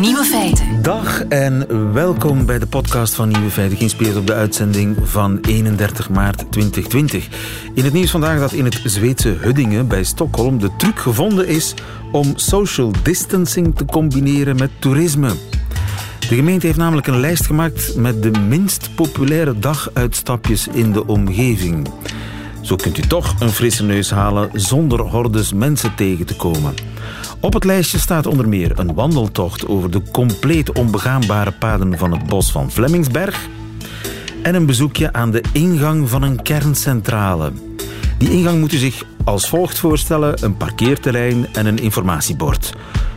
Nieuwe feiten. Dag en welkom bij de podcast van Nieuwe Feiten, geïnspireerd op de uitzending van 31 maart 2020. In het nieuws vandaag dat in het Zweedse Huddingen bij Stockholm de truc gevonden is om social distancing te combineren met toerisme. De gemeente heeft namelijk een lijst gemaakt met de minst populaire daguitstapjes in de omgeving. Zo kunt u toch een frisse neus halen zonder hordes mensen tegen te komen. Op het lijstje staat onder meer een wandeltocht over de compleet onbegaanbare paden van het bos van Vlemmingsberg en een bezoekje aan de ingang van een kerncentrale. Die ingang moet u zich als volgt voorstellen: een parkeerterrein en een informatiebord.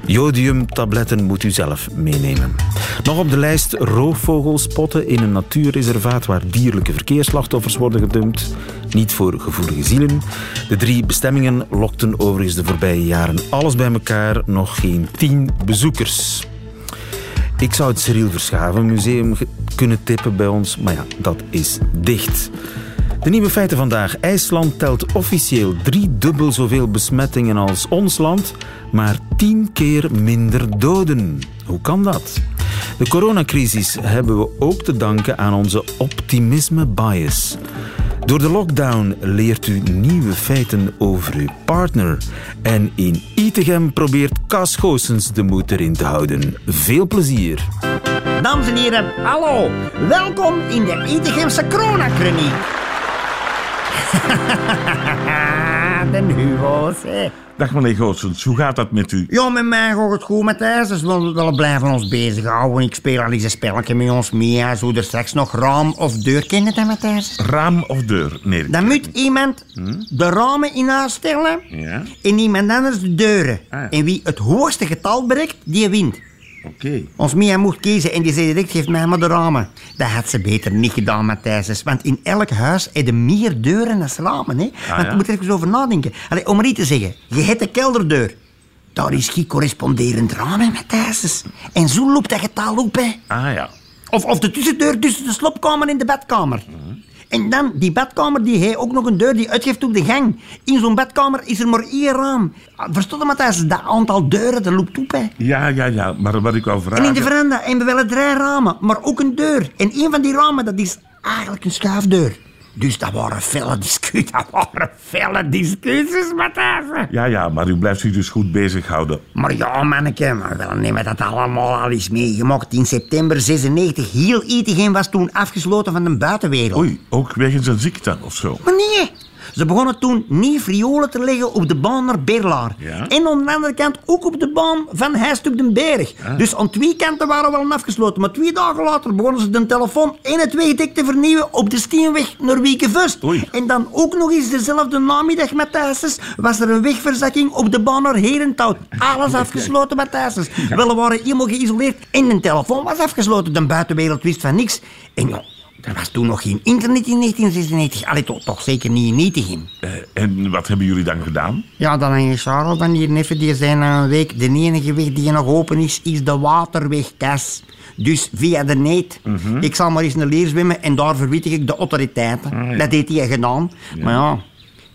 Jodiumtabletten moet u zelf meenemen. Nog op de lijst roofvogels spotten in een natuurreservaat waar dierlijke verkeersslachtoffers worden gedumpt. Niet voor gevoelige zielen. De drie bestemmingen lokten overigens de voorbije jaren alles bij elkaar nog geen tien bezoekers. Ik zou het Cyril Verschaven Museum kunnen tippen bij ons, maar ja, dat is dicht. De nieuwe feiten vandaag. IJsland telt officieel drie dubbel zoveel besmettingen als ons land, maar tien keer minder doden. Hoe kan dat? De coronacrisis hebben we ook te danken aan onze optimisme bias. Door de lockdown leert u nieuwe feiten over uw partner. En in Itegem probeert Cas de moed erin te houden. Veel plezier. Dames en heren, hallo. Welkom in de Itegemse coronakliniek. de Hugo's, hè. Dag meneer Goossens, hoe gaat dat met u? Ja, met mij gaat het goed, Matthijs. Dus we willen blijven ons bezighouden. Ik speel al eens een spelletje met ons mee. Zo er straks nog raam of deur kennen, hè, Matthijs? Raam of deur? Nee. Dan moet iemand de ramen in huis stellen. Ja, en iemand anders de deuren. Ah, ja. En wie het hoogste getal bereikt, die wint. Oké. Ons Mia mocht kiezen en die zei direct, geef mij maar de ramen. Dat had ze beter niet gedaan, Matthijs. Want in elk huis heb je meer deuren dan ramen. Hè? Want ja? je moet er even over nadenken. Allee, om iets te zeggen, je hebt de kelderdeur. Daar is geen corresponderend raam, hè, Matthijs. En zo loopt dat getal op, hè. Ah ja. Of, of de tussendeur tussen de slopkamer en de badkamer. En dan, die badkamer, die heeft ook nog een deur die uitgeeft op de gang. In zo'n badkamer is er maar één raam. Verstond je, Matthijs? Dat aantal deuren, dat loopt op, hè. Ja, ja, ja. Maar wat ik wou vragen... En in de veranda hebben we wel drie ramen, maar ook een deur. En een van die ramen, dat is eigenlijk een schuifdeur. Dus dat waren felle discussies. Dat waren felle discussies, Matthijs. Ja, ja, maar u blijft zich dus goed bezighouden. Maar ja, manneke, maar wel nemen dat allemaal al eens meegemaakt. In september 96, heel Itegem was toen afgesloten van de buitenwereld. Oei, ook wegens een ziekte of zo. Maar nee, ze begonnen toen niet friolen te leggen op de baan naar Berlaar. Ja? En aan de andere kant ook op de baan van Heist op den Berg. Dus aan twee kanten waren we wel afgesloten. Maar twee dagen later begonnen ze de telefoon en het wegdek te vernieuwen op de Steenweg naar Wiekenvust. Oei. En dan ook nog eens dezelfde namiddag, Matthijsens, was er een wegverzakking op de baan naar Herenthout. Alles afgesloten, Matthijsens. Wel, we waren helemaal geïsoleerd en de telefoon was afgesloten. De buitenwereld wist van niks. En ja, er was toen nog geen internet in 1996. Allee, toch, toch zeker niet in Itegem. Eh, en wat hebben jullie dan gedaan? Ja, dan en Charles dan hier neffen, die zijn na een week. De enige weg die nog open is, is de waterwegkas. Dus via de neet. Ik zal maar eens naar leer zwemmen en daar verwittig ik de autoriteiten. ja. Dat heeft hij gedaan. Maar ja,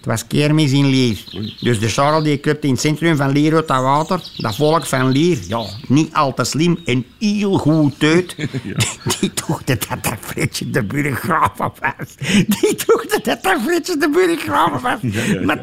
het was kermis in Leer. Dus de Charles die krupte in het centrum van Leer uit dat water. Dat volk van Leer, ja, niet al te slim en heel goed uit. Die, dat dat Fritsje de burggraven was. Die dachten dat dat Fritsje de burggraven was. Ja, ja, ja. Maar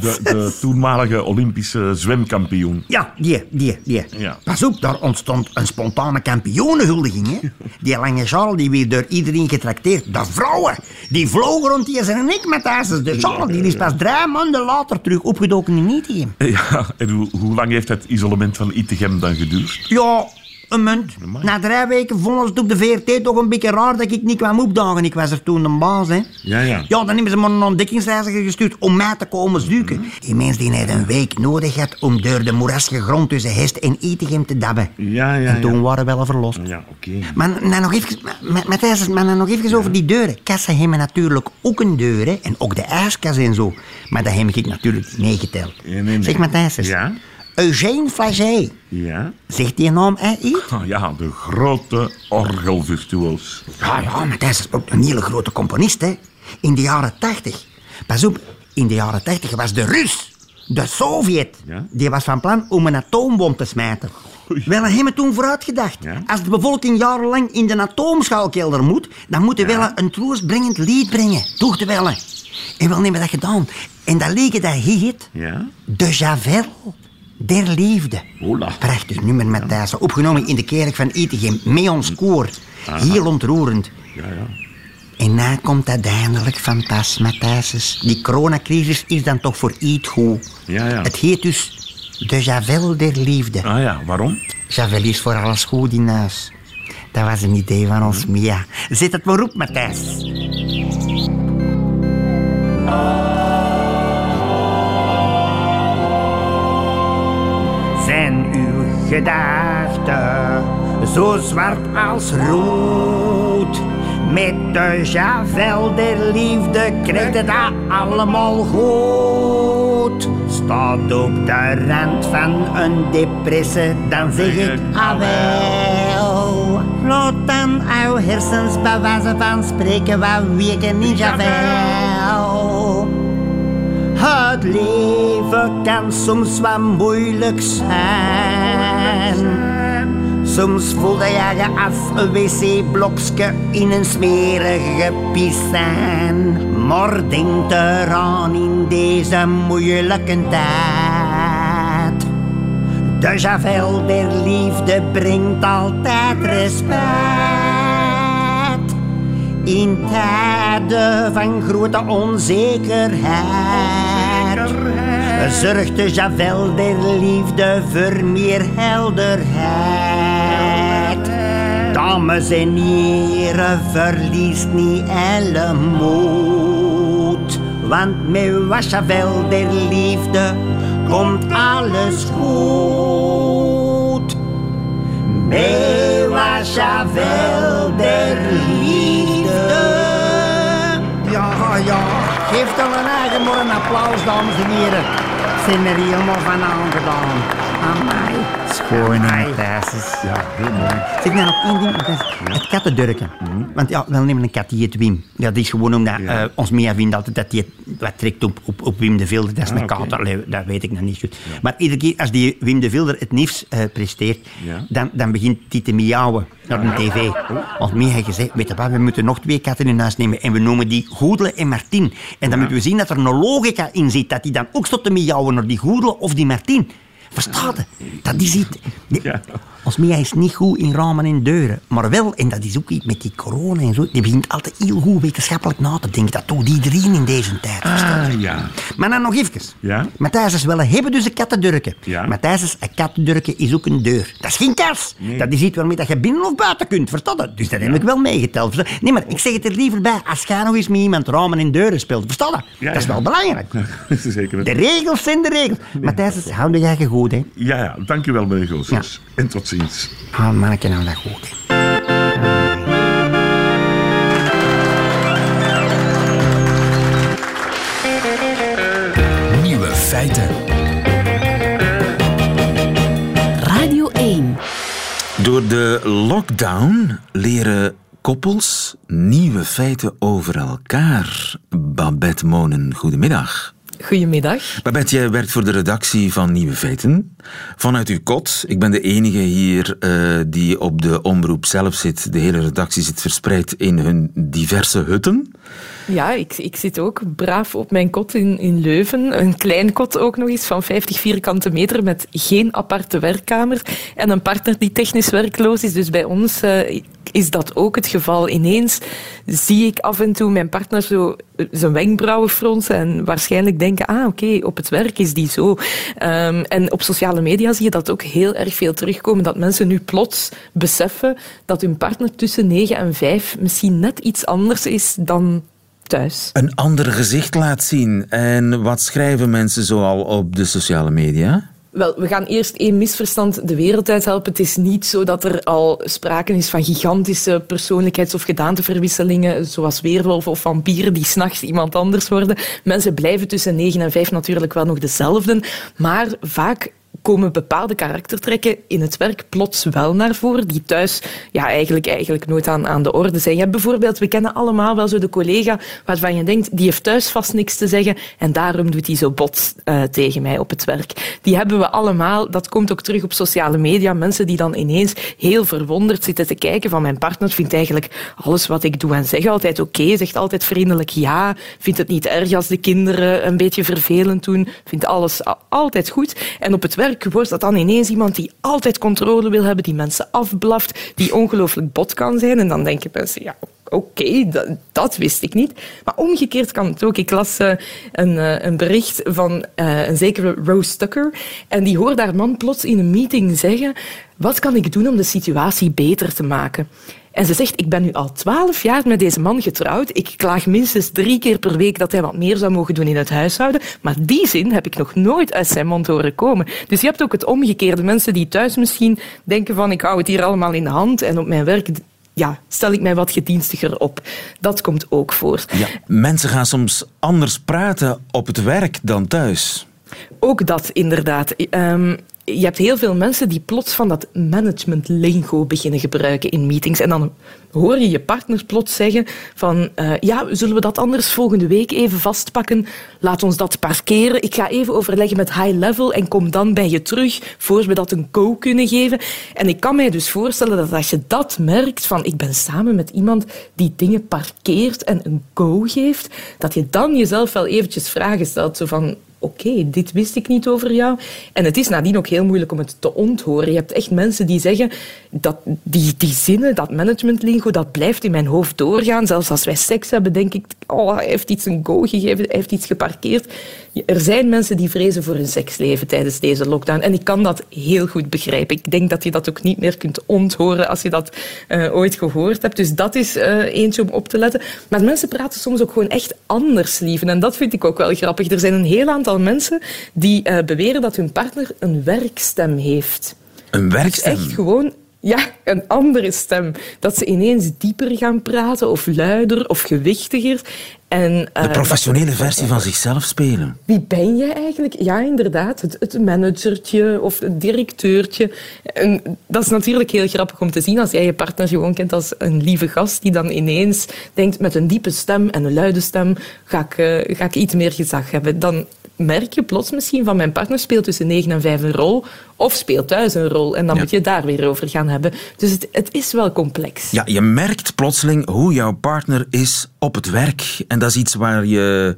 De, de toenmalige Olympische zwemkampioen. Ja, die, die, die. Pas op, daar ontstond een spontane kampioenenhuldiging. Hè? Die lange Charles die werd door iedereen getrakteerd. De vrouwen, die vlogen rond die zijn nek met ijzers. De Charles die is pas drie maanden later terug opgedoken in Itegem. Eh, Ja, en hoe, hoe lang heeft het isolement van Itegem dan geduurd? Ja, een munt. Na drie weken vonden ze het op de VRT toch een beetje raar dat ik niet kwam opdagen. Ik was er toen de baas, hè. Ja, ja. Ja, dan hebben ze maar een ontdekkingsreiziger gestuurd om mij te komen zoeken. Die mens die heeft een week nodig had om door de moerassige grond tussen Hest en Itegem te dabben. Ja, ja, En toen ja. waren we wel verlost. Ja, oké. Maar nou nog even, Matthijs, maar nog even over die deuren. Kassen hebben natuurlijk ook een deur, hè. En ook de ijskas en zo. Maar dat heb ik natuurlijk. Ja, nee, nee. Zeg Matthijs, Ja? Eugène Flagey. Ja? Zegt die naam hè, iets? Ja, de grote orgelvirtuoos. Ja, ja, Matthijs is ook een hele grote componist, hè. In de jaren tachtig. Pas op, in de jaren tachtig was de Rus, de Sovjet, Ja? die was van plan om een atoombom te smijten. Wel hebben we toen vooruitgedacht. Ja. Als de bevolking jarenlang in de atoomschaalkelder moet, dan moeten we wel een troostbrengend lied brengen. Toch de wel. En wel hebben we dat gedaan. En dat liedje dat heet Ja? De Javel der Liefde. Hola. Prachtig nummer, Matthijs. Opgenomen in de kerk van Etegem. Met ons koor. Heel ontroerend. Ja, ja. En na komt uiteindelijk van pas, Matthijs. Die coronacrisis is dan toch voor iets goed. Ja, ja. Het heet dus De Javel der Liefde. Ah ja, waarom? Javel is voor alles goed in huis. Dat was een idee van ons Mia. Zet het maar op, Matthijs. Gedachten zo zwart als rood? Met de javel der liefde krijgt het dat allemaal goed. Staat op de rand van een depressie, dan zeg ik awel. Laat dan uw hersens bij wijze van spreken wat weken in javel. Het leven kan soms wat moeilijk Soms voelde je je als een wc-blokje in een smerige piscijn. Maar denk eraan in deze moeilijke tijd. De javel der liefde brengt altijd respect. In tijden van grote onzekerheid zorgt de Javel der liefde voor meer helderheid. Dames en heren, verlies niet alle moed. Want met Javel der liefde komt alles goed. Met Javel der liefde. Ja, ja. Geef dan een eigen een applaus, dames en heren. Zijn er helemaal van aangedaan. Amai. Schoon, Matthijs. Ja, heel mooi. Zeg nou nog één ding, Matthijs. het kattendurken. Want ja, we nemen een kat die heet Wim. Ja, dat is gewoon omdat Ja. eh, ons Mia vindt altijd dat hij wat trekt op, op, op Wim de Vilder. Dat is Ah, een Allee, dat weet ik nog niet goed. Maar iedere keer als die Wim de Vilder het nieuws eh, presteert, Ja. dan, dan begint hij te miauwen naar de tv. Ons Mia heeft gezegd, weet je wat, we moeten nog twee katten in huis nemen en we noemen die Goedele en Martin. En dan moeten we zien dat er een logica in zit, dat die dan ook stopt te miauwen naar die Goedele of die Martin. Verstaat je? Dat is iets... die- Ja. Ons Mia is niet goed in ramen en deuren. Maar wel, en dat is ook iets met die corona en zo, die begint altijd heel goed wetenschappelijk na te denken. Dat doet iedereen in deze tijd. verstaat je? Ah, ja. Maar dan nog even. Ja? Matthijs is wel een hebben dus een kattendurken. Ja. Matthijs is een kattendurken is ook een deur. Dat is geen. Nee. Dat is iets waarmee dat je binnen of buiten kunt, verstaan je? Dus dat heb ik wel meegeteld. Nee, maar ik zeg het er liever bij als jij nog eens met iemand ramen en deuren speelt. Verstaan je? Ja, dat is ja. wel belangrijk. Zeker. De regels zijn de regels. Matthijs, hou jij goed, hè? Ja, ja. Dank u wel, meneer Goossens. En tot ziens. Ah, manneke, nou dat goed. Nieuwe feiten. Radio 1. Door de lockdown leren koppels nieuwe feiten over elkaar. Babette Monen, goedemiddag. Goedemiddag. Babette, jij werkt voor de redactie van Nieuwe Feiten. Vanuit uw kot, ik ben de enige hier eh, die op de omroep zelf zit. De hele redactie zit verspreid in hun diverse hutten. Ja, ik, ik zit ook braaf op mijn kot in, in Leuven. Een klein kot ook nog eens van 50 vierkante meter met geen aparte werkkamer. En een partner die technisch werkloos is. Dus bij ons eh, is dat ook het geval. Ineens zie ik af en toe mijn partner zo eh, zijn wenkbrauwen fronsen en waarschijnlijk denken, ah oké, op het werk is die zo. Ehm, en op sociale media zie je dat ook heel erg veel terugkomen, dat mensen nu plots beseffen dat hun partner tussen 9 en 5 misschien net iets anders is dan thuis. Een ander gezicht laat zien. En wat schrijven mensen zoal op de sociale media? Wel, we gaan eerst één misverstand de wereld uithelpen. Het is niet zo dat er al sprake is van gigantische persoonlijkheids- of gedaanteverwisselingen, zoals weerwolven of vampieren die s'nachts iemand anders worden. Mensen blijven tussen 9 en 5 natuurlijk wel nog dezelfde, maar vaak komen bepaalde karaktertrekken in het werk plots wel naar voren, die thuis ja, eigenlijk, eigenlijk nooit aan, aan de orde zijn. Je hebt bijvoorbeeld, we kennen allemaal wel zo de collega waarvan je denkt, die heeft thuis vast niks te zeggen en daarom doet hij zo bot uh, tegen mij op het werk. Die hebben we allemaal, dat komt ook terug op sociale media, mensen die dan ineens heel verwonderd zitten te kijken van mijn partner vindt eigenlijk alles wat ik doe en zeg altijd oké, zegt altijd vriendelijk ja, vindt het niet erg als de kinderen een beetje vervelend doen, vindt alles altijd goed. En op het werk wordt dat dan ineens iemand die altijd controle wil hebben, die mensen afblaft, die ongelooflijk bot kan zijn. En dan denken mensen, ja, oké, dat, dat, wist ik niet. Maar omgekeerd kan het ook. Ik las uh, een, uh, een, bericht van uh, een zekere Rose Tucker. En die hoorde haar man plots in een meeting zeggen... Wat kan ik doen om de situatie beter te maken? En ze zegt, ik ben nu al twaalf jaar met deze man getrouwd. Ik klaag minstens drie keer per week dat hij wat meer zou mogen doen in het huishouden. Maar die zin heb ik nog nooit uit zijn mond horen komen. Dus je hebt ook het omgekeerde. Mensen die thuis misschien denken van, ik hou het hier allemaal in de hand. En op mijn werk ja, stel ik mij wat gedienstiger op. Dat komt ook voor. Ja, mensen gaan soms anders praten op het werk dan thuis. Ook dat, inderdaad. Um, je hebt heel veel mensen die plots van dat management lingo beginnen gebruiken in meetings. En dan hoor je je partner plots zeggen van uh, ja, zullen we dat anders volgende week even vastpakken? Laat ons dat parkeren. Ik ga even overleggen met high level en kom dan bij je terug voor we dat een go kunnen geven. En ik kan mij dus voorstellen dat als je dat merkt van ik ben samen met iemand die dingen parkeert en een go geeft, dat je dan jezelf wel eventjes vragen stelt. Zo van oké, dit wist ik niet over jou. En het is nadien ook heel moeilijk om het te onthoren. Je hebt echt mensen die zeggen dat die, die zinnen, dat managementlingo, dat blijft in mijn hoofd doorgaan. Zelfs als wij seks hebben, denk ik, oh, hij heeft iets een go gegeven, hij heeft iets geparkeerd. Er zijn mensen die vrezen voor hun seksleven tijdens deze lockdown. En ik kan dat heel goed begrijpen. Ik denk dat je dat ook niet meer kunt onthoren als je dat uh, ooit gehoord hebt. Dus dat is uh, eentje om op te letten. Maar mensen praten soms ook gewoon echt anders, lieven. En dat vind ik ook wel grappig. Er zijn een heel aantal mensen die uh, beweren dat hun partner een werkstem heeft. Een werkstem? Echt gewoon ja, een andere stem. Dat ze ineens dieper gaan praten, of luider, of gewichtiger. En, uh, de professionele versie van zichzelf spelen. Wie ben je eigenlijk? Ja, inderdaad. Het, het managertje of het directeurtje. En dat is natuurlijk heel grappig om te zien als jij je partner gewoon kent als een lieve gast die dan ineens denkt met een diepe stem en een luide stem ga ik, uh, ga ik iets meer gezag hebben. Dan merk je plots misschien van mijn partner speelt tussen 9 en 5 een rol of speelt thuis een rol. En dan ja. moet je daar weer over gaan hebben. Dus het, het is wel complex. Ja, je merkt plotseling hoe jouw partner is op het werk. En dat is iets waar je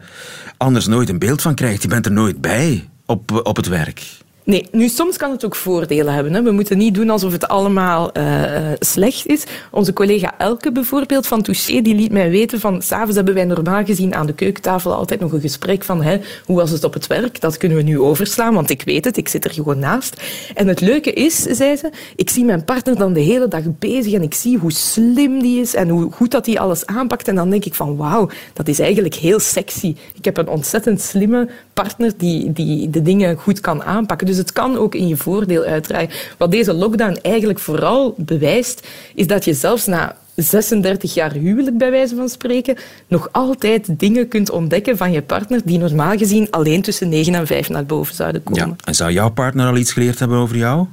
anders nooit een beeld van krijgt. Je bent er nooit bij op, op het werk. Nee, nu soms kan het ook voordelen hebben. Hè. We moeten niet doen alsof het allemaal uh, slecht is. Onze collega Elke bijvoorbeeld van Touché, die liet mij weten van s'avonds hebben wij normaal gezien aan de keukentafel altijd nog een gesprek van hè, hoe was het op het werk? Dat kunnen we nu overslaan, want ik weet het, ik zit er gewoon naast. En het leuke is, zei ze, ik zie mijn partner dan de hele dag bezig en ik zie hoe slim die is en hoe goed dat hij alles aanpakt. En dan denk ik van wauw, dat is eigenlijk heel sexy. Ik heb een ontzettend slimme partner die, die de dingen goed kan aanpakken. Dus het kan ook in je voordeel uitdraaien. Wat deze lockdown eigenlijk vooral bewijst, is dat je zelfs na 36 jaar huwelijk, bij wijze van spreken, nog altijd dingen kunt ontdekken van je partner die normaal gezien alleen tussen 9 en 5 naar boven zouden komen. Ja. En zou jouw partner al iets geleerd hebben over jou?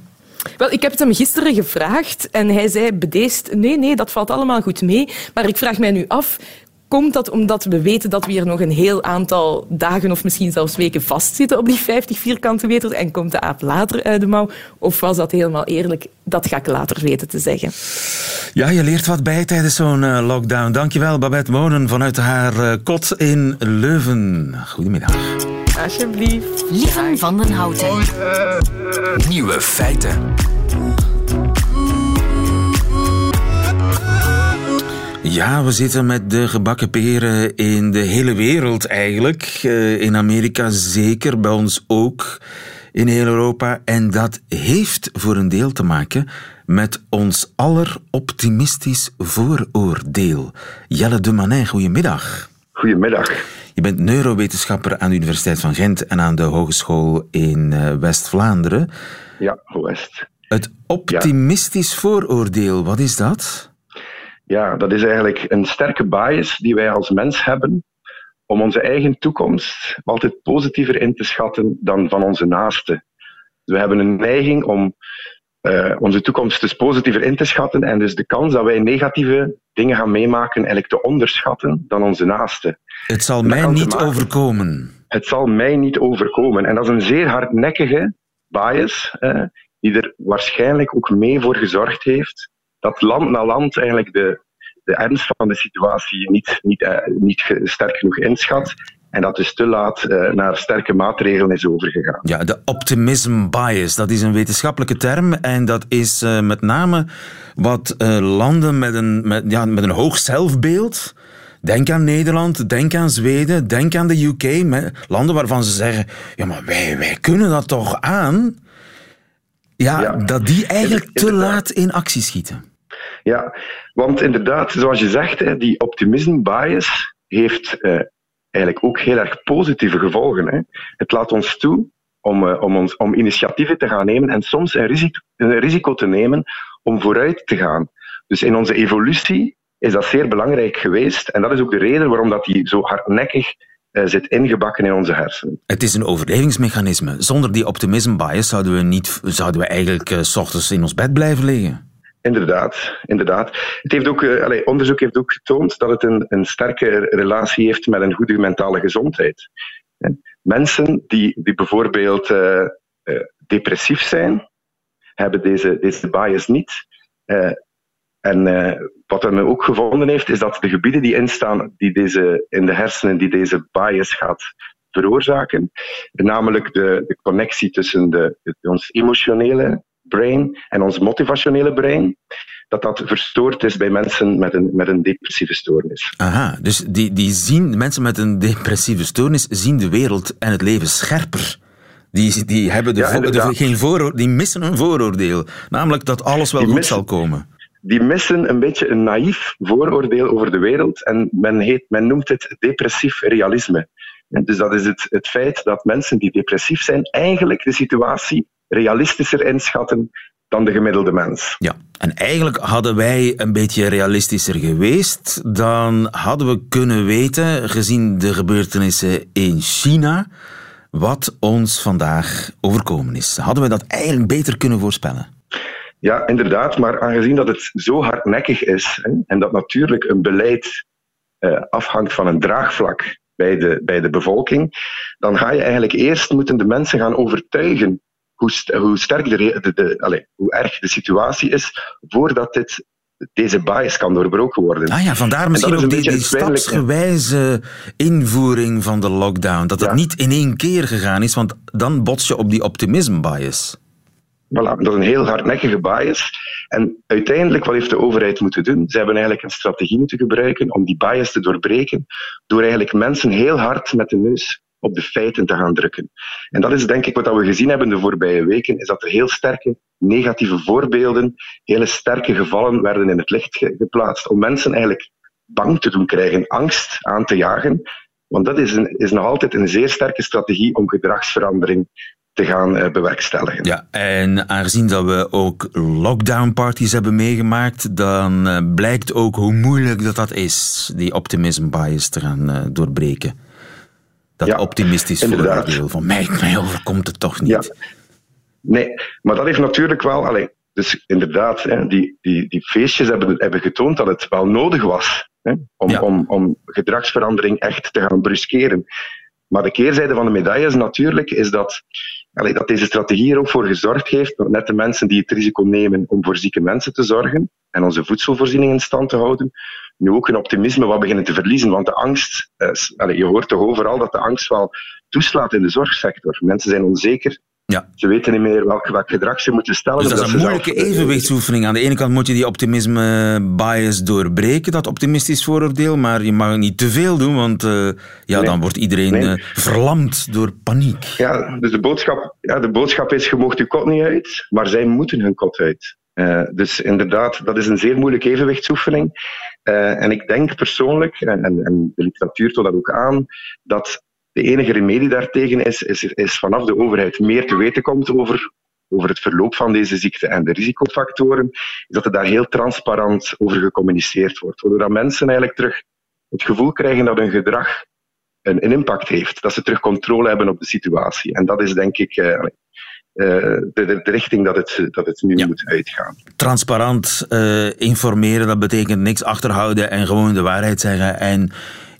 Wel, ik heb het hem gisteren gevraagd en hij zei bedeesd, nee, nee, dat valt allemaal goed mee. Maar ik vraag mij nu af, Komt dat omdat we weten dat we hier nog een heel aantal dagen of misschien zelfs weken vastzitten op die 50 vierkante meter en komt de aap later uit de mouw? Of was dat helemaal eerlijk? Dat ga ik later weten te zeggen. Ja, je leert wat bij tijdens zo'n uh, lockdown. Dankjewel, Babette Monen vanuit haar uh, kot in Leuven. Goedemiddag. Alsjeblieft. Lieven van den Houten. Nieuwe feiten. Ja, we zitten met de gebakken peren in de hele wereld eigenlijk. Uh, in Amerika zeker, bij ons ook. In heel Europa. En dat heeft voor een deel te maken met ons aller optimistisch vooroordeel. Jelle de Manin, goedemiddag. Goedemiddag. Je bent neurowetenschapper aan de Universiteit van Gent en aan de Hogeschool in uh, West-Vlaanderen. Ja, West. Het optimistisch ja. vooroordeel, wat is dat? Ja, dat is eigenlijk een sterke bias die wij als mens hebben om onze eigen toekomst altijd positiever in te schatten dan van onze naasten. we hebben een neiging om uh, onze toekomst dus positiever in te schatten en dus de kans dat wij negatieve dingen gaan meemaken eigenlijk te onderschatten dan onze naasten. Het zal mij niet overkomen. Het zal mij niet overkomen. En dat is een zeer hardnekkige bias, uh, die er waarschijnlijk ook mee voor gezorgd heeft dat land na land eigenlijk de, de ernst van de situatie niet, niet, uh, niet sterk genoeg inschat en dat dus te laat uh, naar sterke maatregelen is overgegaan. Ja, de optimism bias, dat is een wetenschappelijke term. En dat is uh, met name wat landen met een, met, ja, met een hoog zelfbeeld. Denk aan Nederland, denk aan Zweden, denk aan de UK. Landen waarvan ze zeggen: ja, maar wij, wij kunnen dat toch aan. Ja, ja. dat die eigenlijk te laat in actie schieten. Ja, want inderdaad, zoals je zegt, die optimism bias heeft eigenlijk ook heel erg positieve gevolgen. Het laat ons toe om, uh, om, ons, om initiatieven te gaan nemen en soms een risico, een risico te nemen om vooruit te gaan. Dus in onze evolutie is dat zeer belangrijk geweest. En dat is ook de reden waarom dat die zo hardnekkig uh, zit ingebakken in onze hersenen. Het is een overlevingsmechanisme. Zonder die optimism bias zouden we, niet, zouden we eigenlijk s ochtends in ons bed blijven liggen. Inderdaad, inderdaad. Het heeft ook, allez, onderzoek heeft ook getoond dat het een, een sterke relatie heeft met een goede mentale gezondheid. En mensen die, die bijvoorbeeld uh, uh, depressief zijn, hebben deze, deze bias niet. en wat men ook gevonden heeft, is dat de gebieden die instaan die deze, in de hersenen die deze bias gaat veroorzaken, namelijk de, de connectie tussen de, ons emotionele brain en ons motivationele brein, dat dat verstoord is bij mensen met een, met een depressieve stoornis. Aha, dus die, die zien, mensen met een depressieve stoornis zien de wereld en het leven scherper. Die, die, hebben de, ja, de, geen vooroordeel, die missen een vooroordeel, namelijk dat alles wel die goed missen, zal komen. Die missen een beetje een naïef vooroordeel over de wereld en men, heet, men noemt het depressief realisme. dus dat is het, het feit dat mensen die depressief zijn eigenlijk de situatie realistischer inschatten dan de gemiddelde mens. Ja, en eigenlijk hadden wij een beetje realistischer geweest, dan hadden we kunnen weten, gezien de gebeurtenissen in China, wat ons vandaag overkomen is. Hadden we dat eigenlijk beter kunnen voorspellen? Ja, inderdaad, maar aangezien dat het zo hardnekkig is en dat natuurlijk een beleid uh, afhangt van een draagvlak bij de, bij de bevolking, dan ga je eigenlijk eerst moeten de mensen gaan overtuigen hoe, st hoe sterk de, de, de allez, hoe erg de situatie is voordat dit deze bias kan doorbroken worden. Ah ja, vandaar misschien ook die, die stapsgewijze invoering van de lockdown. Dat het ja. niet in één keer gegaan is, want dan bots je op die optimism bias. Voilà, dat is een heel hardnekkige bias. En uiteindelijk, wat heeft de overheid moeten doen? Ze hebben eigenlijk een strategie moeten gebruiken om die bias te doorbreken, door eigenlijk mensen heel hard met de neus op de feiten te gaan drukken. En dat is denk ik wat we gezien hebben de voorbije weken, is dat er heel sterke negatieve voorbeelden, hele sterke gevallen werden in het licht geplaatst om mensen eigenlijk bang te doen krijgen, angst aan te jagen. Want dat is, een, is nog altijd een zeer sterke strategie om gedragsverandering te gaan uh, bewerkstelligen. Ja, en aangezien dat we ook lockdown-parties hebben meegemaakt, dan uh, blijkt ook hoe moeilijk dat, dat is, die optimism bias te gaan uh, doorbreken. Dat ja, optimistisch voordeel van mij, mij overkomt het toch niet. Ja. Nee, maar dat heeft natuurlijk wel... Allez, dus inderdaad, hè, die, die, die feestjes hebben, hebben getoond dat het wel nodig was hè, om, ja. om, om gedragsverandering echt te gaan bruskeren. Maar de keerzijde van de medaille is natuurlijk is dat, allez, dat deze strategie er ook voor gezorgd heeft dat net de mensen die het risico nemen om voor zieke mensen te zorgen en onze voedselvoorziening in stand te houden, nu ook een optimisme wat beginnen te verliezen. Want de angst, eh, je hoort toch overal dat de angst wel toeslaat in de zorgsector. Mensen zijn onzeker. Ja. Ze weten niet meer welk, welk gedrag ze moeten stellen. Dus dat is een moeilijke zelf, evenwichtsoefening. Aan de ene kant moet je die optimisme bias doorbreken, dat optimistisch vooroordeel, maar je mag niet te veel doen, want uh, ja, nee. dan wordt iedereen nee. uh, verlamd door paniek. Ja, dus de boodschap, ja, de boodschap is, je mocht je kot niet uit, maar zij moeten hun kot uit. Uh, dus inderdaad, dat is een zeer moeilijke evenwichtsoefening. Uh, en ik denk persoonlijk, en, en, en de literatuur toont dat ook aan, dat de enige remedie daartegen is, is, is vanaf de overheid meer te weten komt over, over het verloop van deze ziekte en de risicofactoren, is dat er daar heel transparant over gecommuniceerd wordt. Waardoor mensen eigenlijk terug het gevoel krijgen dat hun gedrag een, een impact heeft. Dat ze terug controle hebben op de situatie. En dat is denk ik uh, de, de, de, richting dat het, dat het nu moet uitgaan. Transparant uh, informeren, dat betekent niks achterhouden en gewoon de waarheid zeggen. En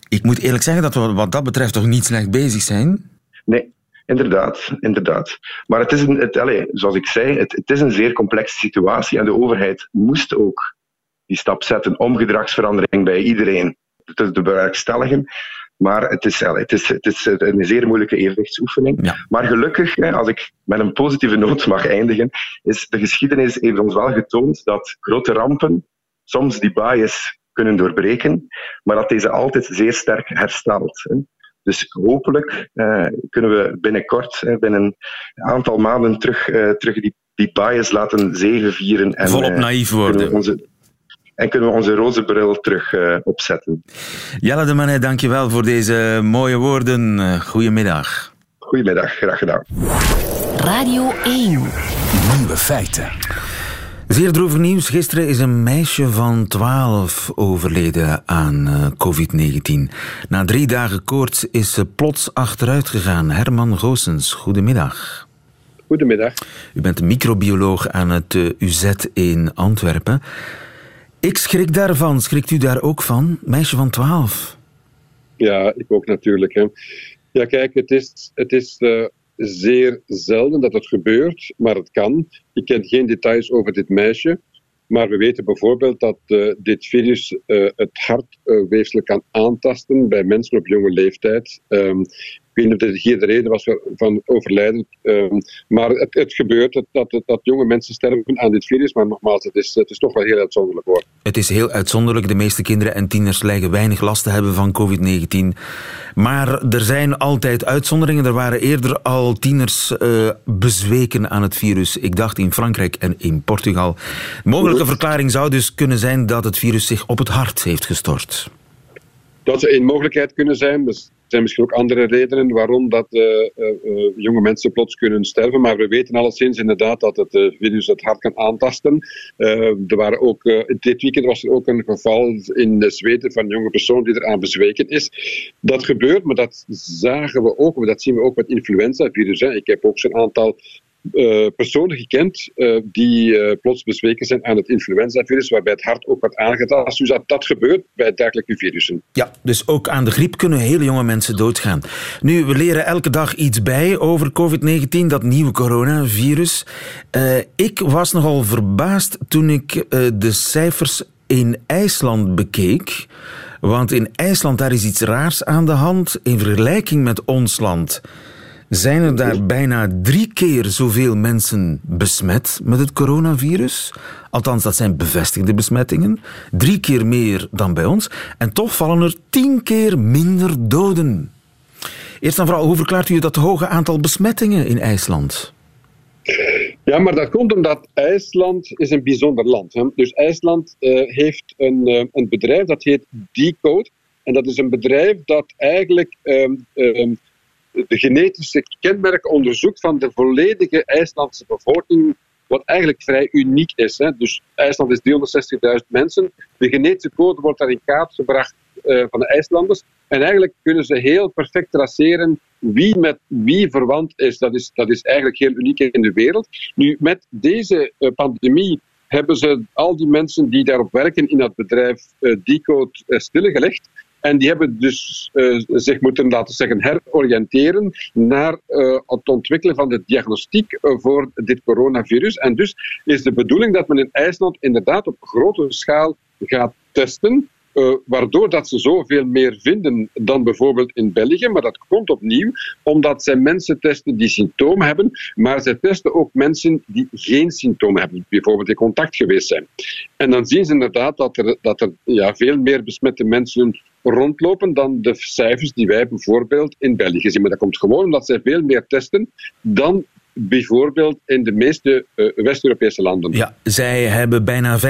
ik moet eerlijk zeggen dat we wat dat betreft toch niet slecht bezig zijn. Nee, Inderdaad, inderdaad. Maar het is een, het, allez, zoals ik zei, het, het, is een zeer complexe situatie en de overheid moest ook die stap zetten om gedragsverandering bij iedereen te bewerkstelligen. Maar het is, het, is, het is een zeer moeilijke evenwichtsoefening. Maar gelukkig, als ik met een positieve noot mag eindigen, is de geschiedenis heeft ons wel getoond dat grote rampen soms die bias kunnen doorbreken, maar dat deze altijd zeer sterk herstelt. Dus hopelijk uh, kunnen we binnenkort, binnen een aantal maanden, terug, uh, terug die, die bias laten zegenvieren. En, Volop naïef worden. Onze, en kunnen we onze roze bril terug opzetten. Jelle de Manet, dankjewel voor deze mooie woorden. Goedemiddag. Goedemiddag, graag gedaan. Radio 1. Nieuwe feiten. Zeer droevig nieuws. Gisteren is een meisje van 12 overleden aan uh, COVID-19. Na drie dagen koorts is ze plots achteruit gegaan. Herman Goossens, goedemiddag. Goedemiddag. U bent een microbioloog aan het UZ in Antwerpen. Ik schrik daarvan. Schrikt u daar ook van? Meisje van 12. Ja, ik ook natuurlijk. Hè. Ja, kijk, het is, het is uh, zeer zelden dat het gebeurt, maar het kan. Ik ken geen details over dit meisje. Maar we weten bijvoorbeeld dat uh, dit virus uh, het hartweefsel kan aantasten bij mensen op jonge leeftijd. Um, ik weet niet of dit hier de reden was van overlijden. Um, maar het, het gebeurt dat, dat, dat, jonge mensen sterven aan dit virus. Maar nogmaals, het is, het is toch wel heel uitzonderlijk hoor. Het is heel uitzonderlijk. De meeste kinderen en tieners lijken weinig last te hebben van COVID-19. Maar er zijn altijd uitzonderingen. Er waren eerder al tieners uh, bezweken aan het virus. Ik dacht in Frankrijk en in Portugal. Mogelijke verklaring zou dus kunnen zijn dat het virus zich op het hart heeft gestort. Dat zou een mogelijkheid kunnen zijn. Dus zijn misschien ook andere redenen waarom dat, uh, uh, jonge mensen plots kunnen sterven. Maar we weten alleszins inderdaad dat het virus het hart kan aantasten. er waren ook, dit weekend was er ook een geval in Zweden van een jonge persoon die eraan bezweken is. Dat gebeurt, maar dat zagen we ook. Dat zien we ook met influenza-virus. Ik heb ook zo'n aantal uh, personen gekend uh, die uh, plots bezweken zijn aan het influenzavirus, waarbij het hart ook wordt aangetast. Dus dat, dat gebeurt bij dergelijke virussen. Ja, dus ook aan de griep kunnen hele jonge mensen doodgaan. Nu, we leren elke dag iets bij over COVID-19, dat nieuwe coronavirus. ik was nogal verbaasd toen ik de cijfers in IJsland bekeek. Want in IJsland daar is iets raars aan de hand in vergelijking met ons land zijn er daar bijna drie keer zoveel mensen besmet met het coronavirus. Althans, dat zijn bevestigde besmettingen. Drie keer meer dan bij ons. En toch vallen er tien keer minder doden. Eerst en vooral, hoe verklaart u dat hoge aantal besmettingen in IJsland? Ja, maar dat komt omdat IJsland is een bijzonder land. Hè. Dus IJsland uh, heeft een, uh, een bedrijf dat heet Decode. En dat is een bedrijf dat eigenlijk um, um, de genetische kenmerken onderzoekt van de volledige IJslandse bevolking, wat eigenlijk vrij uniek is. Hè. Dus IJsland is 360.000 mensen. De genetische code wordt daar in kaart gebracht uh, van de IJslanders. En eigenlijk kunnen ze heel perfect traceren wie met wie verwant is. Dat is, dat is eigenlijk heel uniek in de wereld. Nu, met deze uh, pandemie hebben ze al die mensen die daarop werken in dat bedrijf uh, Decode stilgelegd. En die hebben dus uh, zich moeten, laten zeggen, heroriënteren naar uh, het ontwikkelen van de diagnostiek uh, voor dit coronavirus. En dus is de bedoeling dat men in IJsland inderdaad op grote schaal gaat testen. Uh, waardoor dat ze zoveel meer vinden dan bijvoorbeeld in België. Maar dat komt opnieuw omdat zij mensen testen die symptomen hebben, maar zij testen ook mensen die geen symptomen hebben, bijvoorbeeld in contact geweest zijn. En dan zien ze inderdaad dat er, dat er ja, veel meer besmette mensen rondlopen dan de cijfers die wij bijvoorbeeld in België zien. Maar dat komt gewoon omdat zij veel meer testen dan bijvoorbeeld in de meeste uh, West-Europese landen. Ja, zij hebben bijna 5%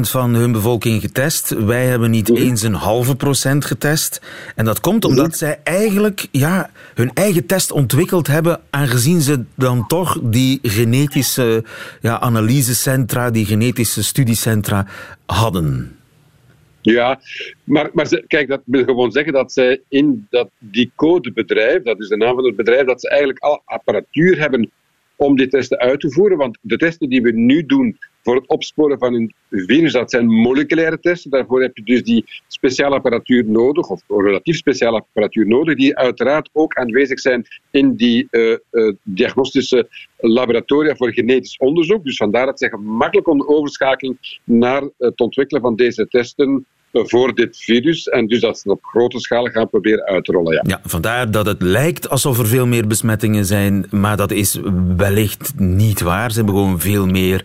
van hun bevolking getest. Wij hebben niet mhm. eens een halve procent getest. En dat komt omdat mhm. zij eigenlijk ja, hun eigen test ontwikkeld hebben, aangezien ze dan toch die genetische ja, analysecentra, die genetische studiecentra hadden. Ja, maar, maar kijk, dat wil gewoon zeggen dat zij in dat, die codebedrijf, dat is de naam van het bedrijf, dat ze eigenlijk al apparatuur hebben om die testen uit te voeren. Want de testen die we nu doen voor het opsporen van een virus, dat zijn moleculaire testen. Daarvoor heb je dus die speciale apparatuur nodig, of relatief speciale apparatuur nodig, die uiteraard ook aanwezig zijn in die uh, uh, diagnostische laboratoria voor genetisch onderzoek. Dus vandaar dat ze gemakkelijk onder overschakeling naar het ontwikkelen van deze testen voor dit virus. En dus dat ze op grote schaal gaan proberen uit te rollen. Ja. ja, vandaar dat het lijkt alsof er veel meer besmettingen zijn, maar dat is wellicht niet waar. Ze hebben gewoon veel meer,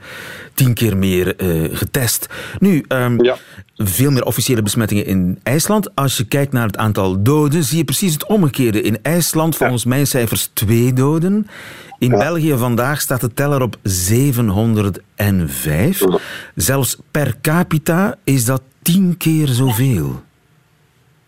tien keer meer uh, getest. Nu, um, ja. veel meer officiële besmettingen in IJsland. Als je kijkt naar het aantal doden, zie je precies het omgekeerde. In IJsland, volgens ja. mijn cijfers, twee doden. In ja. België vandaag staat de teller op 705. Zelfs per capita is dat tien keer zoveel.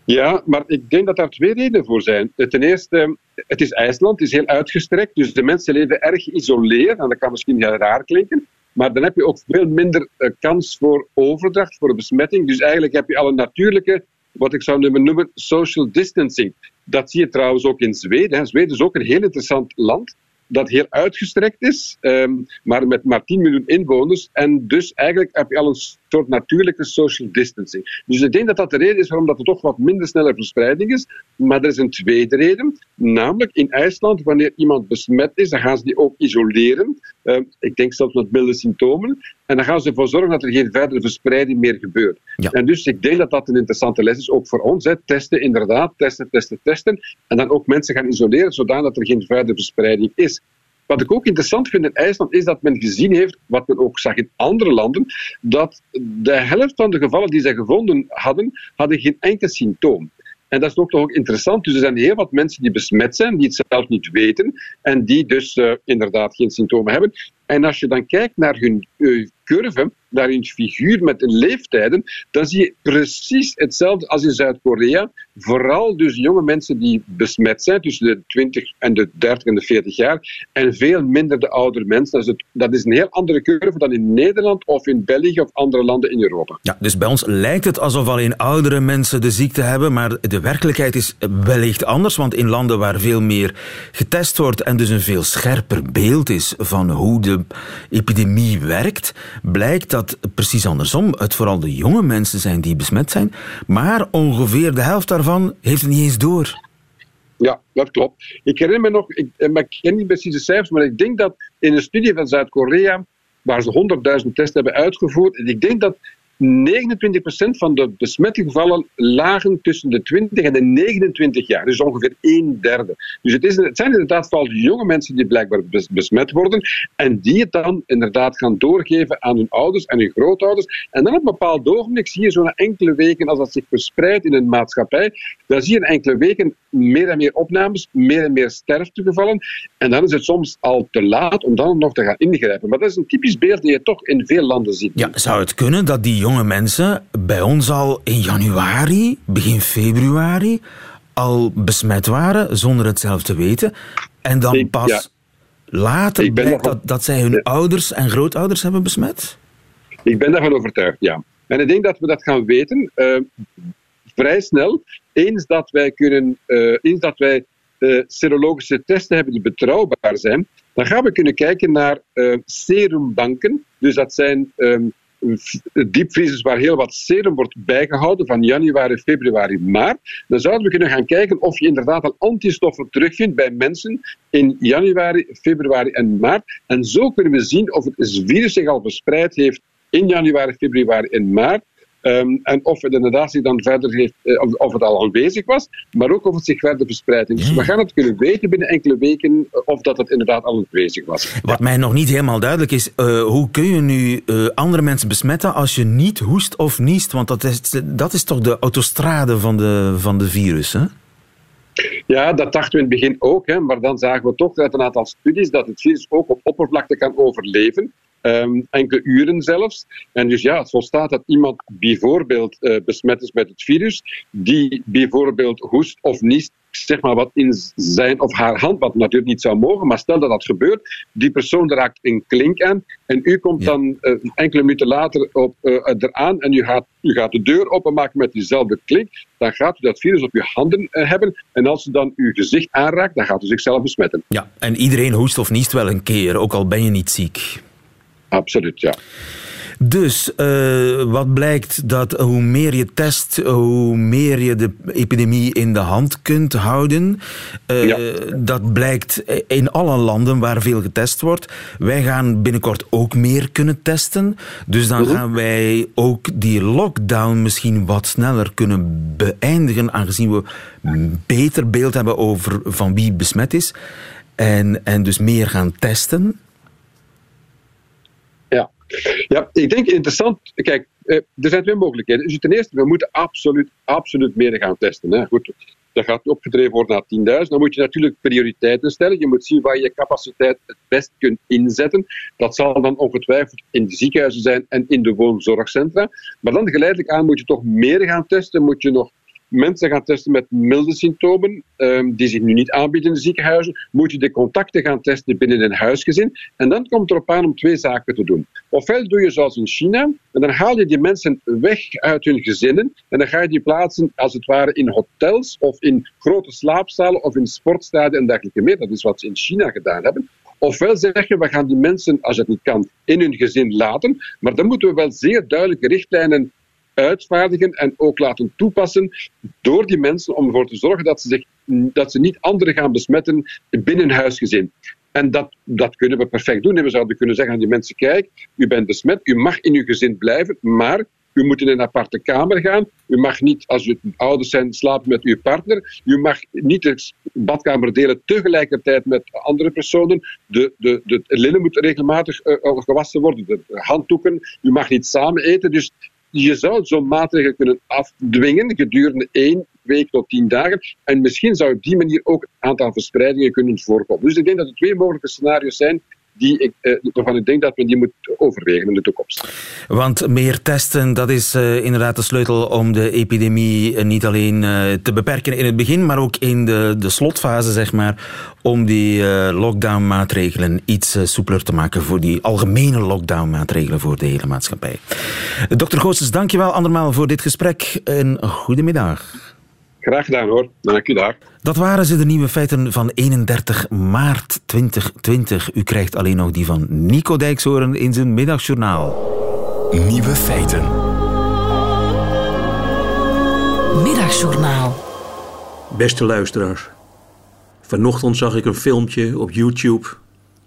Ja, maar ik denk dat daar twee redenen voor zijn. Ten eerste, het is IJsland, het is heel uitgestrekt, dus de mensen leven erg geïsoleerd. En dat kan misschien heel raar klinken, maar dan heb je ook veel minder uh, kans voor overdracht, voor besmetting. Dus eigenlijk heb je al een natuurlijke, wat ik zou noemen, social distancing. Dat zie je trouwens ook in Zweden. Zweden is ook een heel interessant land dat heel uitgestrekt is, um, maar met maar 10 miljoen inwoners. En dus eigenlijk heb je al een soort natuurlijke social distancing. Dus ik denk dat dat de reden is waarom dat er toch wat minder snelle verspreiding is. Maar er is een tweede reden, namelijk in IJsland, wanneer iemand besmet is, dan gaan ze die ook isoleren. Uh, ik denk zelfs met milde symptomen. En dan gaan ze ervoor zorgen dat er geen verdere verspreiding meer gebeurt. Ja. En dus ik denk dat dat een interessante les is, ook voor ons. Hè. Testen, inderdaad, testen, testen, testen. En dan ook mensen gaan isoleren, zodat er geen verdere verspreiding is. Wat ik ook interessant vind in IJsland is dat men gezien heeft, wat men ook zag in andere landen, dat de helft van de gevallen die zij gevonden hadden, hadden geen enkel symptoom. En dat is ook toch interessant. Dus er zijn heel wat mensen die besmet zijn, die het zelf niet weten en die dus uh, inderdaad geen symptomen hebben. En als je dan kijkt naar hun uh, curve, naar hun figuur met de leeftijden, dan zie je precies hetzelfde als in Zuid-Korea. Vooral dus jonge mensen die besmet zijn, tussen de 20 en de 30 en de 40 jaar, en veel minder de oudere mensen. Dat is, dat is een heel andere curve dan in Nederland of in België of andere landen in Europa. Ja, dus bij ons lijkt het alsof alleen oudere mensen de ziekte hebben, maar de werkelijkheid is wellicht anders, want in landen waar veel meer getest wordt en dus een veel scherper beeld is van hoe de epidemie werkt, blijkt dat precies andersom het vooral de jonge mensen zijn die besmet zijn, maar ongeveer de helft daarvan heeft het niet eens door. Ja, dat klopt. Ik herinner me nog, ik, ken niet precies de cijfers, maar ik denk dat in een studie van Zuid-Korea, waar ze 100.000 tests hebben uitgevoerd, en ik denk dat 29% van de besmette gevallen lagen tussen de 20 en de 29 jaar. Dus ongeveer een derde. Dus het, is, het zijn inderdaad vooral jonge mensen die blijkbaar besmet worden. En die het dan inderdaad gaan doorgeven aan hun ouders en hun grootouders. En dan op een bepaald ogenblik zie je zo'n enkele weken, als dat zich verspreidt in een maatschappij, dan zie je in enkele weken meer en meer opnames, meer en meer sterftegevallen. En dan is het soms al te laat om dan nog te gaan ingrijpen. Maar dat is een typisch beeld die je toch in veel landen ziet. Ja, zou het kunnen dat die jonge mensen bij ons al in januari, begin februari, al besmet waren zonder het zelf te weten. En dan ik, pas ja. later blijkt dat, dat zij hun ja. ouders en grootouders hebben besmet? Ik ben daarvan overtuigd, ja. En ik denk dat we dat gaan weten uh, vrij snel. Eens dat wij, kunnen, uh, eens dat wij uh, serologische testen hebben die betrouwbaar zijn, dan gaan we kunnen kijken naar serumbanken. Dus dat zijn um, diepvriezers waar heel wat serum wordt bijgehouden van januari, februari, maart, dan zouden we kunnen gaan kijken of je inderdaad al antistoffen terugvindt bij mensen in januari, februari en maart. En zo kunnen we zien of het virus zich al verspreid heeft in januari, februari en maart. Um, en of het inderdaad zich dan verder heeft, uh, of, of, het al aanwezig was, maar ook of het zich verder verspreidt. Dus we gaan het kunnen weten binnen enkele weken of dat het inderdaad al aanwezig was. Wat mij nog niet helemaal duidelijk is, uh, hoe kun je nu uh, andere mensen besmetten als je niet hoest of niest? Want dat is, dat is toch de autostrade van de, van de virus, hè? Ja, dat dachten we in het begin ook, hè, maar dan zagen we toch uit een aantal studies dat het virus ook op oppervlakte kan overleven. Ehm, enkele uren zelfs. En dus ja, het volstaat dat iemand bijvoorbeeld eh, besmet is met het virus, die bijvoorbeeld hoest of niest zeg maar wat in zijn of haar hand, wat natuurlijk niet zou mogen, maar stel dat dat gebeurt, die persoon raakt een klink aan en u komt dan uh, enkele minuten later op, uh, eraan en u gaat, u gaat de deur openmaken met diezelfde klink, dan gaat u dat virus op uw handen uh, hebben en als u dan uw gezicht aanraakt, dan gaat u zichzelf besmetten. Ja, en iedereen hoest of niest wel een keer, ook al ben je niet ziek. Absoluut, ja. Dus uh, wat blijkt dat hoe meer je test, hoe meer je de epidemie in de hand kunt houden. Uh, ja. Dat blijkt in alle landen waar veel getest wordt. Wij gaan binnenkort ook meer kunnen testen. Dus dan gaan wij ook die lockdown misschien wat sneller kunnen beëindigen, aangezien we beter beeld hebben over van wie besmet is. En, en dus meer gaan testen. Ja. Ik denk interessant. Kijk, er zijn twee mogelijkheden. Dus ten eerste, we moeten absoluut, absoluut meer gaan testen. Hè. Goed, dat gaat opgedreven worden naar 10.000. Dan moet je natuurlijk prioriteiten stellen. Je moet zien waar je je capaciteit het best kunt inzetten. Dat zal dan ongetwijfeld in de ziekenhuizen zijn en in de woonzorgcentra. Maar dan geleidelijk aan moet je toch meer gaan testen. Moet je nog mensen gaan testen met milde symptomen, um, die zich nu niet aanbieden in de ziekenhuizen, moet je de contacten gaan testen binnen een huisgezin. En dan komt het erop aan om twee zaken te doen. Ofwel doe je zoals in China, en dan haal je die mensen weg uit hun gezinnen, en dan ga je die plaatsen als het ware in hotels, of in grote slaapzalen, of in sportstadia en dergelijke meer. Dat is wat ze in China gedaan hebben. Ofwel zeg je, we gaan die mensen, als het niet kan, in hun gezin laten, maar dan moeten we wel zeer duidelijke richtlijnen uitvaardigen en ook laten toepassen door die mensen om ervoor te zorgen dat ze, zich, dat ze niet anderen gaan besmetten binnen huisgezin. En dat, dat kunnen we perfect doen. En we zouden kunnen zeggen aan die mensen, kijk, u bent besmet, u mag in uw gezin blijven, maar u moet in een aparte kamer gaan. U mag niet, als u ouders zijn, slapen met uw partner. U mag niet de badkamer delen tegelijkertijd met andere personen. De, de, de linnen moet regelmatig uh, gewassen worden, de handdoeken. U mag niet samen eten. Dus je zou zo'n maatregel kunnen afdwingen gedurende één week tot tien dagen. En misschien zou op die manier ook een aantal verspreidingen kunnen voorkomen. Dus ik denk dat er twee mogelijke scenario's zijn die ik, eh, waarvan ik denk dat we die moeten overwegen in de toekomst. Want meer testen, dat is uh, inderdaad de sleutel om de epidemie uh, niet alleen te beperken in het begin, maar ook in de, de slotfase, zeg maar, om die lockdown-maatregelen iets soepeler te maken voor die algemene lockdown-maatregelen voor de hele maatschappij. Dr. Goossens, dankjewel andermaal voor dit gesprek en goedemiddag. Graag gedaan hoor. Dank u daar. Dat waren ze, de nieuwe feiten van 31 maart 2020. U krijgt alleen nog die van Nico Dijkshoorn in zijn middagjournaal. Nieuwe feiten. Middagjournaal. Beste luisteraars. Vanochtend zag ik een filmpje op YouTube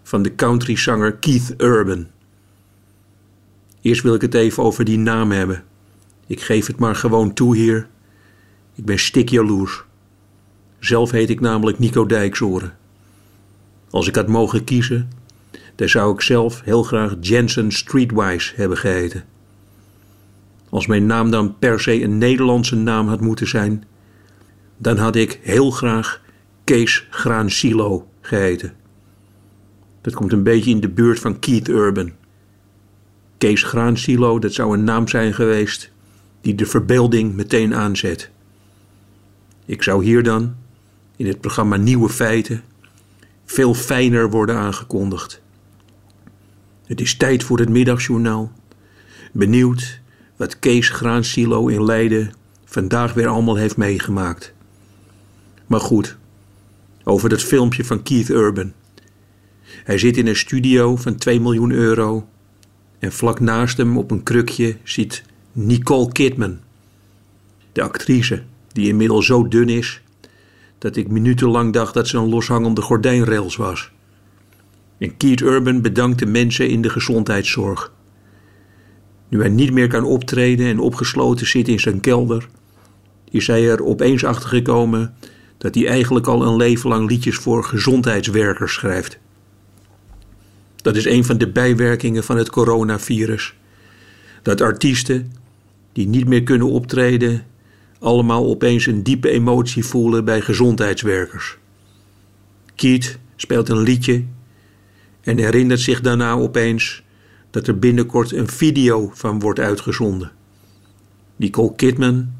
van de countryzanger Keith Urban. Eerst wil ik het even over die naam hebben. Ik geef het maar gewoon toe hier. Ik ben stikjaloers. Zelf heet ik namelijk Nico Dijksoren. Als ik had mogen kiezen, dan zou ik zelf heel graag Jensen Streetwise hebben geheten. Als mijn naam dan per se een Nederlandse naam had moeten zijn, dan had ik heel graag Kees Graan Silo geheten. Dat komt een beetje in de buurt van Keith Urban. Kees Graan Silo, dat zou een naam zijn geweest die de verbeelding meteen aanzet. Ik zou hier dan, in het programma Nieuwe Feiten, veel fijner worden aangekondigd. Het is tijd voor het middagjournaal. Benieuwd wat Kees Graansilo in Leiden vandaag weer allemaal heeft meegemaakt. Maar goed, over dat filmpje van Keith Urban. Hij zit in een studio van 2 miljoen euro en vlak naast hem op een krukje zit Nicole Kidman, de actrice die inmiddels zo dun is dat ik minutenlang dacht dat ze een loshangende gordijnrails was. En Keith Urban bedankt de mensen in de gezondheidszorg. Nu hij niet meer kan optreden en opgesloten zit in zijn kelder, is hij er opeens achter gekomen dat hij eigenlijk al een leven lang liedjes voor gezondheidswerkers schrijft. Dat is een van de bijwerkingen van het coronavirus. Dat artiesten die niet meer kunnen optreden allemaal opeens een diepe emotie voelen bij gezondheidswerkers. Keith speelt een liedje en herinnert zich daarna opeens dat er binnenkort een video van wordt uitgezonden. Nicole Kidman,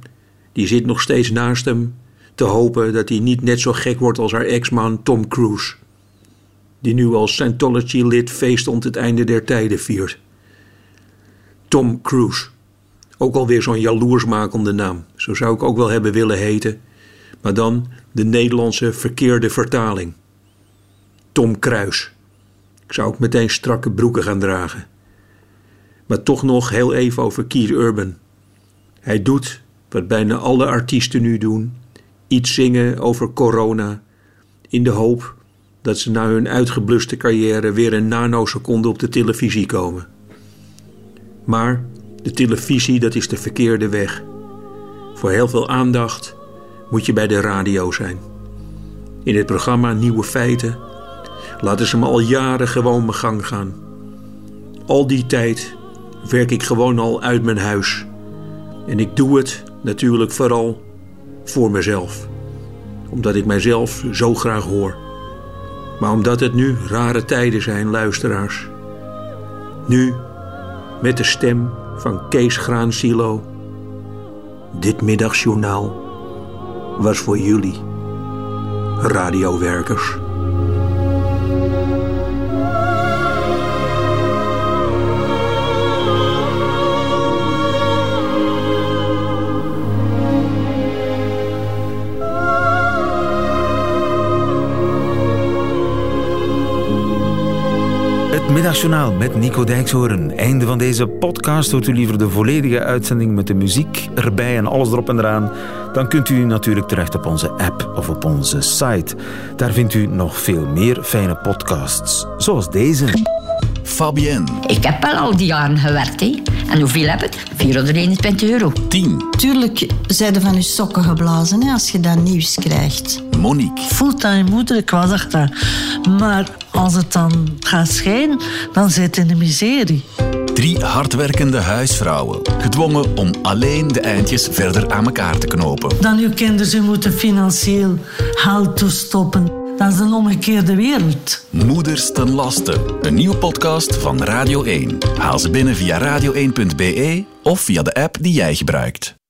die zit nog steeds naast hem te hopen dat hij niet net zo gek wordt als haar ex-man Tom Cruise, die nu als Scientology-lid feest om het einde der tijden viert. Tom Cruise. Ook alweer zo'n jaloersmakende naam. Zo zou ik ook wel hebben willen heten. Maar dan de Nederlandse verkeerde vertaling. Tom Kruis. Ik zou ook meteen strakke broeken gaan dragen. Maar toch nog heel even over Keith Urban. Hij doet wat bijna alle artiesten nu doen: iets zingen over corona. In de hoop dat ze na hun uitgebluste carrière weer een nanoseconde op de televisie komen. Maar de televisie, dat is de verkeerde weg. Voor heel veel aandacht moet je bij de radio zijn. In het programma Nieuwe Feiten laten ze me al jaren gewoon mijn gang gaan. Al die tijd werk ik gewoon al uit mijn huis. En ik doe het natuurlijk vooral voor mezelf. Omdat ik mijzelf zo graag hoor. Maar omdat het nu rare tijden zijn, luisteraars. Nu, met de stem van Kees Graansilo. Dit middagjournaal was voor jullie, radiowerkers. Middagjournaal met Nico Dijkshoorn. Einde van deze podcast. Hoort u liever de volledige uitzending met de muziek erbij en alles erop en eraan? Dan kunt u natuurlijk terecht op onze app of op onze site. Daar vindt u nog veel meer fijne podcasts, zoals deze. Fabienne. Ik heb wel al die jaren gewerkt. Hè. En hoeveel heb ik? 421 euro. 10. Tuurlijk zijn er van je sokken geblazen hè, als je dat nieuws krijgt. Monique. fulltime moeder, ik was achter. Maar als het dan gaat schijnen, dan zit in de miserie. Drie hardwerkende huisvrouwen. Gedwongen om alleen de eindjes verder aan elkaar te knopen. Dan uw kinderen ze moeten financieel geld toestoppen. Dat is een omgekeerde wereld. Moeders ten laste. Een nieuwe podcast van Radio 1. Haal ze binnen via radio1.be of via de app die jij gebruikt.